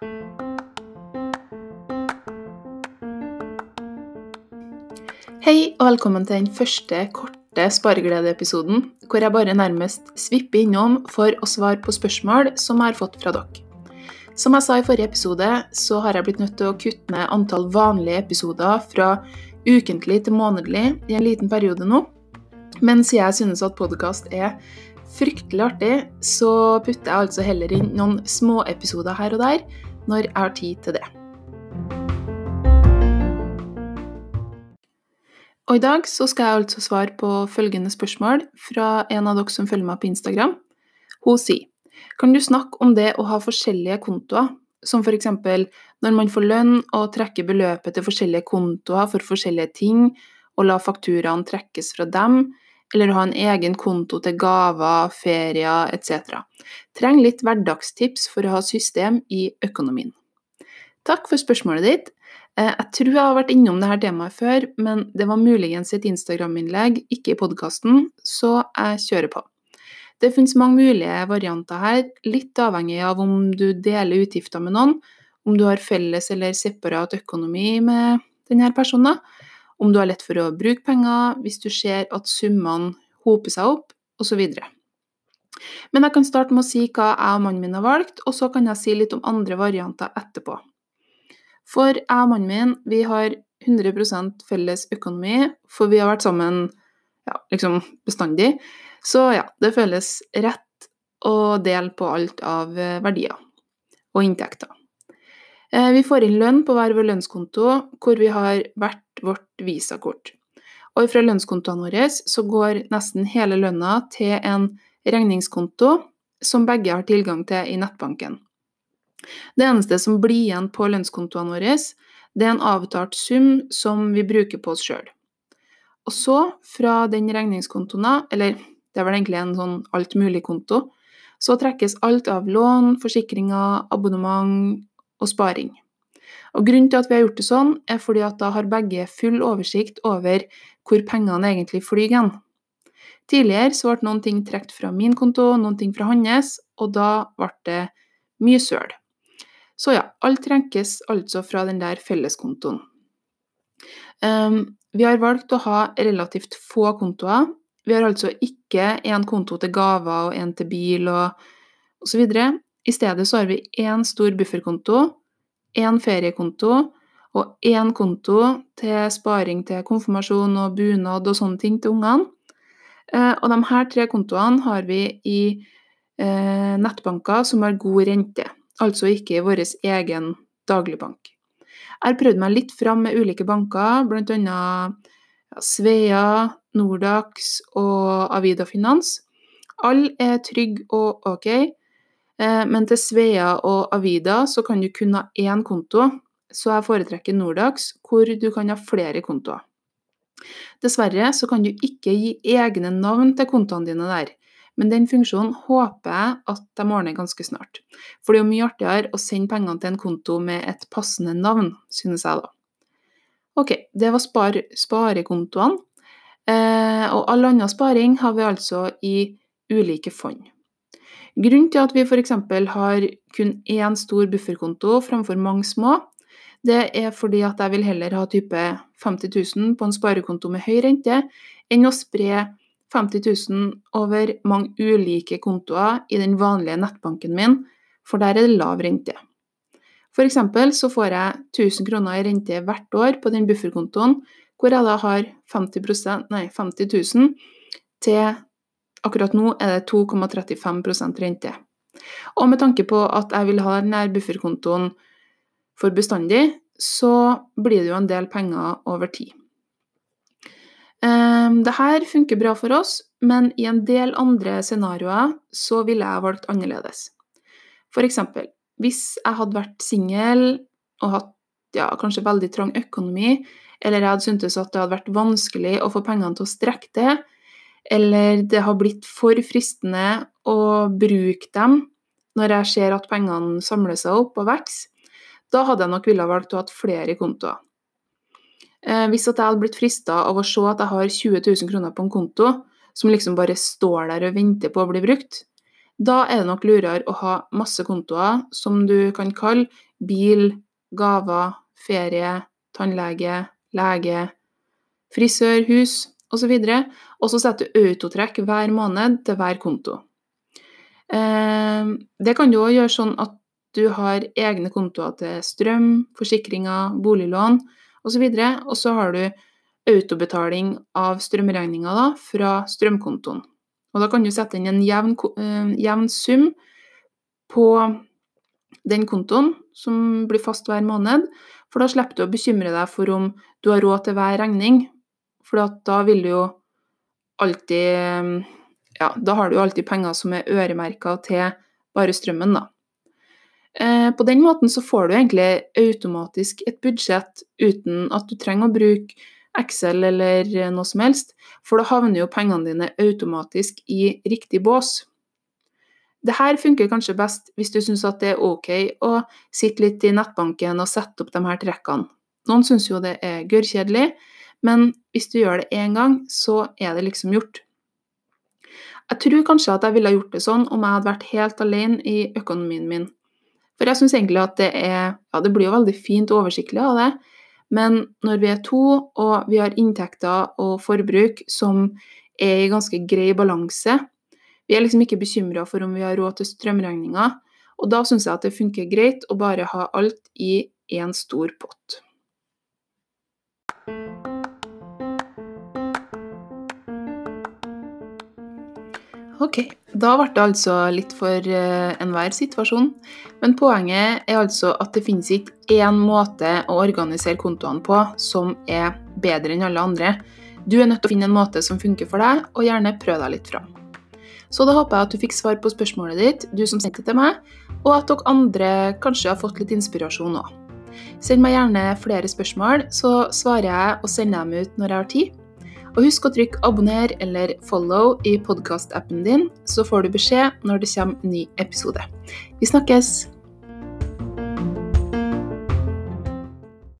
Hei og velkommen til den første korte Spareglede-episoden, hvor jeg bare nærmest svipper innom for å svare på spørsmål som jeg har fått fra dere. Som jeg sa i forrige episode, så har jeg blitt nødt til å kutte ned antall vanlige episoder fra ukentlig til månedlig i en liten periode nå. Men siden jeg synes at podkast er fryktelig artig, så putter jeg altså heller inn noen småepisoder her og der når jeg har tid til det. Og I dag så skal jeg altså svare på følgende spørsmål fra en av dere som følger meg på Instagram. Hun sier Kan du snakke om det å ha forskjellige kontoer, som f.eks. når man får lønn og trekker beløpet til forskjellige kontoer for forskjellige ting, og la fakturaene trekkes fra dem, eller ha en egen konto til gaver, ferier etc. Trenger litt hverdagstips for å ha system i økonomien. Takk for spørsmålet ditt. Eh, jeg tror jeg har vært innom dette temaet før, men det var muligens et Instagram-innlegg, ikke i podkasten, så jeg kjører på. Det finnes mange mulige varianter her, litt avhengig av om du deler utgifter med noen, om du har felles eller separat økonomi med denne personen, om du har lett for å bruke penger hvis du ser at summene hoper seg opp, osv. Men jeg kan starte med å si hva jeg og mannen min har valgt, og så kan jeg si litt om andre varianter etterpå. For jeg og mannen min vi har 100% felles økonomi, for vi har vært sammen ja, liksom bestandig. Så ja, det føles rett å dele på alt av eh, verdier og inntekter. Eh, vi får inn lønn på hver vår lønnskonto, hvor vi har hvert vårt visakort. Og fra lønnskontoene våre så går nesten hele lønna til en regningskonto som begge har tilgang til i nettbanken. Det eneste som blir igjen på lønnskontoene våre, det er en avtalt sum som vi bruker på oss sjøl. Og så, fra den regningskontoen, eller det er vel egentlig en sånn alt mulig-konto, så trekkes alt av lån, forsikringer, abonnement og sparing. Og Grunnen til at vi har gjort det sånn, er fordi at da har begge full oversikt over hvor pengene egentlig flyr hen. Tidligere så ble noen ting trukket fra min konto, noen ting fra hans, og da ble det mye søl. Så ja, alt trenkes altså fra den der felleskontoen. Um, vi har valgt å ha relativt få kontoer. Vi har altså ikke én konto til gaver og én til bil og osv. I stedet så har vi én stor bufferkonto, én feriekonto og én konto til sparing til konfirmasjon og bunad og sånne ting til ungene. Uh, og de her tre kontoene har vi i uh, nettbanker som har god rente altså ikke i vår egen dagligbank. Jeg har prøvd meg litt fram med ulike banker, bl.a. Svea, Nordax og Avida Finans. Alle er trygge og OK, eh, men til Svea og Avida så kan du kun ha én konto, så jeg foretrekker Nordax, hvor du kan ha flere kontoer. Dessverre så kan du ikke gi egne navn til kontoene dine der. Men den funksjonen håper jeg at de ordner ganske snart. For det er jo mye artigere å sende pengene til en konto med et passende navn, synes jeg da. Ok, det var spar sparekontoene. Eh, og all annen sparing har vi altså i ulike fond. Grunnen til at vi f.eks. har kun én stor bufferkonto framfor mange små, det er fordi at jeg vil heller ha type 50 000 på en sparekonto med høy rente, enn å spre 50 000 over mange ulike kontoer i den vanlige nettbanken min, for der er det lav rente. Eksempel så får jeg 1000 kroner i rente hvert år på den bufferkontoen, hvor jeg da har 50, nei, 50 000 til akkurat nå er det 2,35% rente. Og med tanke på at jeg vil ha denne bufferkontoen for bestandig, så blir det jo en del penger over tid. Dette det her funker bra for oss, men i en del andre scenarioer så ville jeg valgt annerledes. For eksempel, hvis jeg hadde vært singel og hatt ja, kanskje veldig trang økonomi, eller jeg hadde syntes at det hadde vært vanskelig å få pengene til å strekke til, eller det har blitt for fristende å bruke dem når jeg ser at pengene samler seg opp og vokser, da hadde jeg nok ville valgt å ha flere kontoer. Eh, hvis jeg hadde blitt frista av å se at jeg har 20 000 kroner på en konto, som liksom bare står der og venter på å bli brukt, Da er det nok lurere å ha masse kontoer som du kan kalle bil, gaver, ferie, tannlege, lege, frisør, hus osv. Og så setter du autotrekk hver måned til hver konto. Eh, det kan du òg gjøre sånn at du har egne kontoer til strøm, forsikringer, boliglån osv. Og, så har du autobetaling av strømregninga fra strømkontoen. Og da kan du sette inn en jevn, uh, jevn sum på den kontoen, som blir fast hver måned. For da slipper du å bekymre deg for om du har råd til hver regning. For da vil du jo alltid Ja, da har du jo alltid penger som er øremerka til bare strømmen, da. Eh, på den måten så får du egentlig automatisk et budsjett uten at du trenger å bruke Excel eller noe som helst, for da havner jo pengene dine automatisk i riktig bås. Det her funker kanskje best hvis du syns det er OK å sitte litt i nettbanken og sette opp de her trekkene. Noen syns jo det er gørrkjedelig, men hvis du gjør det én gang, så er det liksom gjort. Jeg tror kanskje at jeg ville gjort det sånn om jeg hadde vært helt alene i økonomien min. For jeg syns egentlig at det er Ja, det blir jo veldig fint og oversiktlig av det, men når vi er to, og vi har inntekter og forbruk som er i ganske grei balanse Vi er liksom ikke bekymra for om vi har råd til strømregninga, og da syns jeg at det funker greit å bare ha alt i én stor pott. Ok, da ble det altså litt for uh, enhver situasjon. Men poenget er altså at det finnes ikke én måte å organisere kontoene på som er bedre enn alle andre. Du er nødt til å finne en måte som funker for deg, og gjerne prøv deg litt fram. Så da håper jeg at du fikk svar på spørsmålet ditt, du som sendte til meg, og at dere andre kanskje har fått litt inspirasjon òg. Send meg gjerne flere spørsmål, så svarer jeg og sender dem ut når jeg har tid. Og husk å trykke abonner eller follow i podkastappen din, så får du beskjed når det kommer ny episode. Vi snakkes!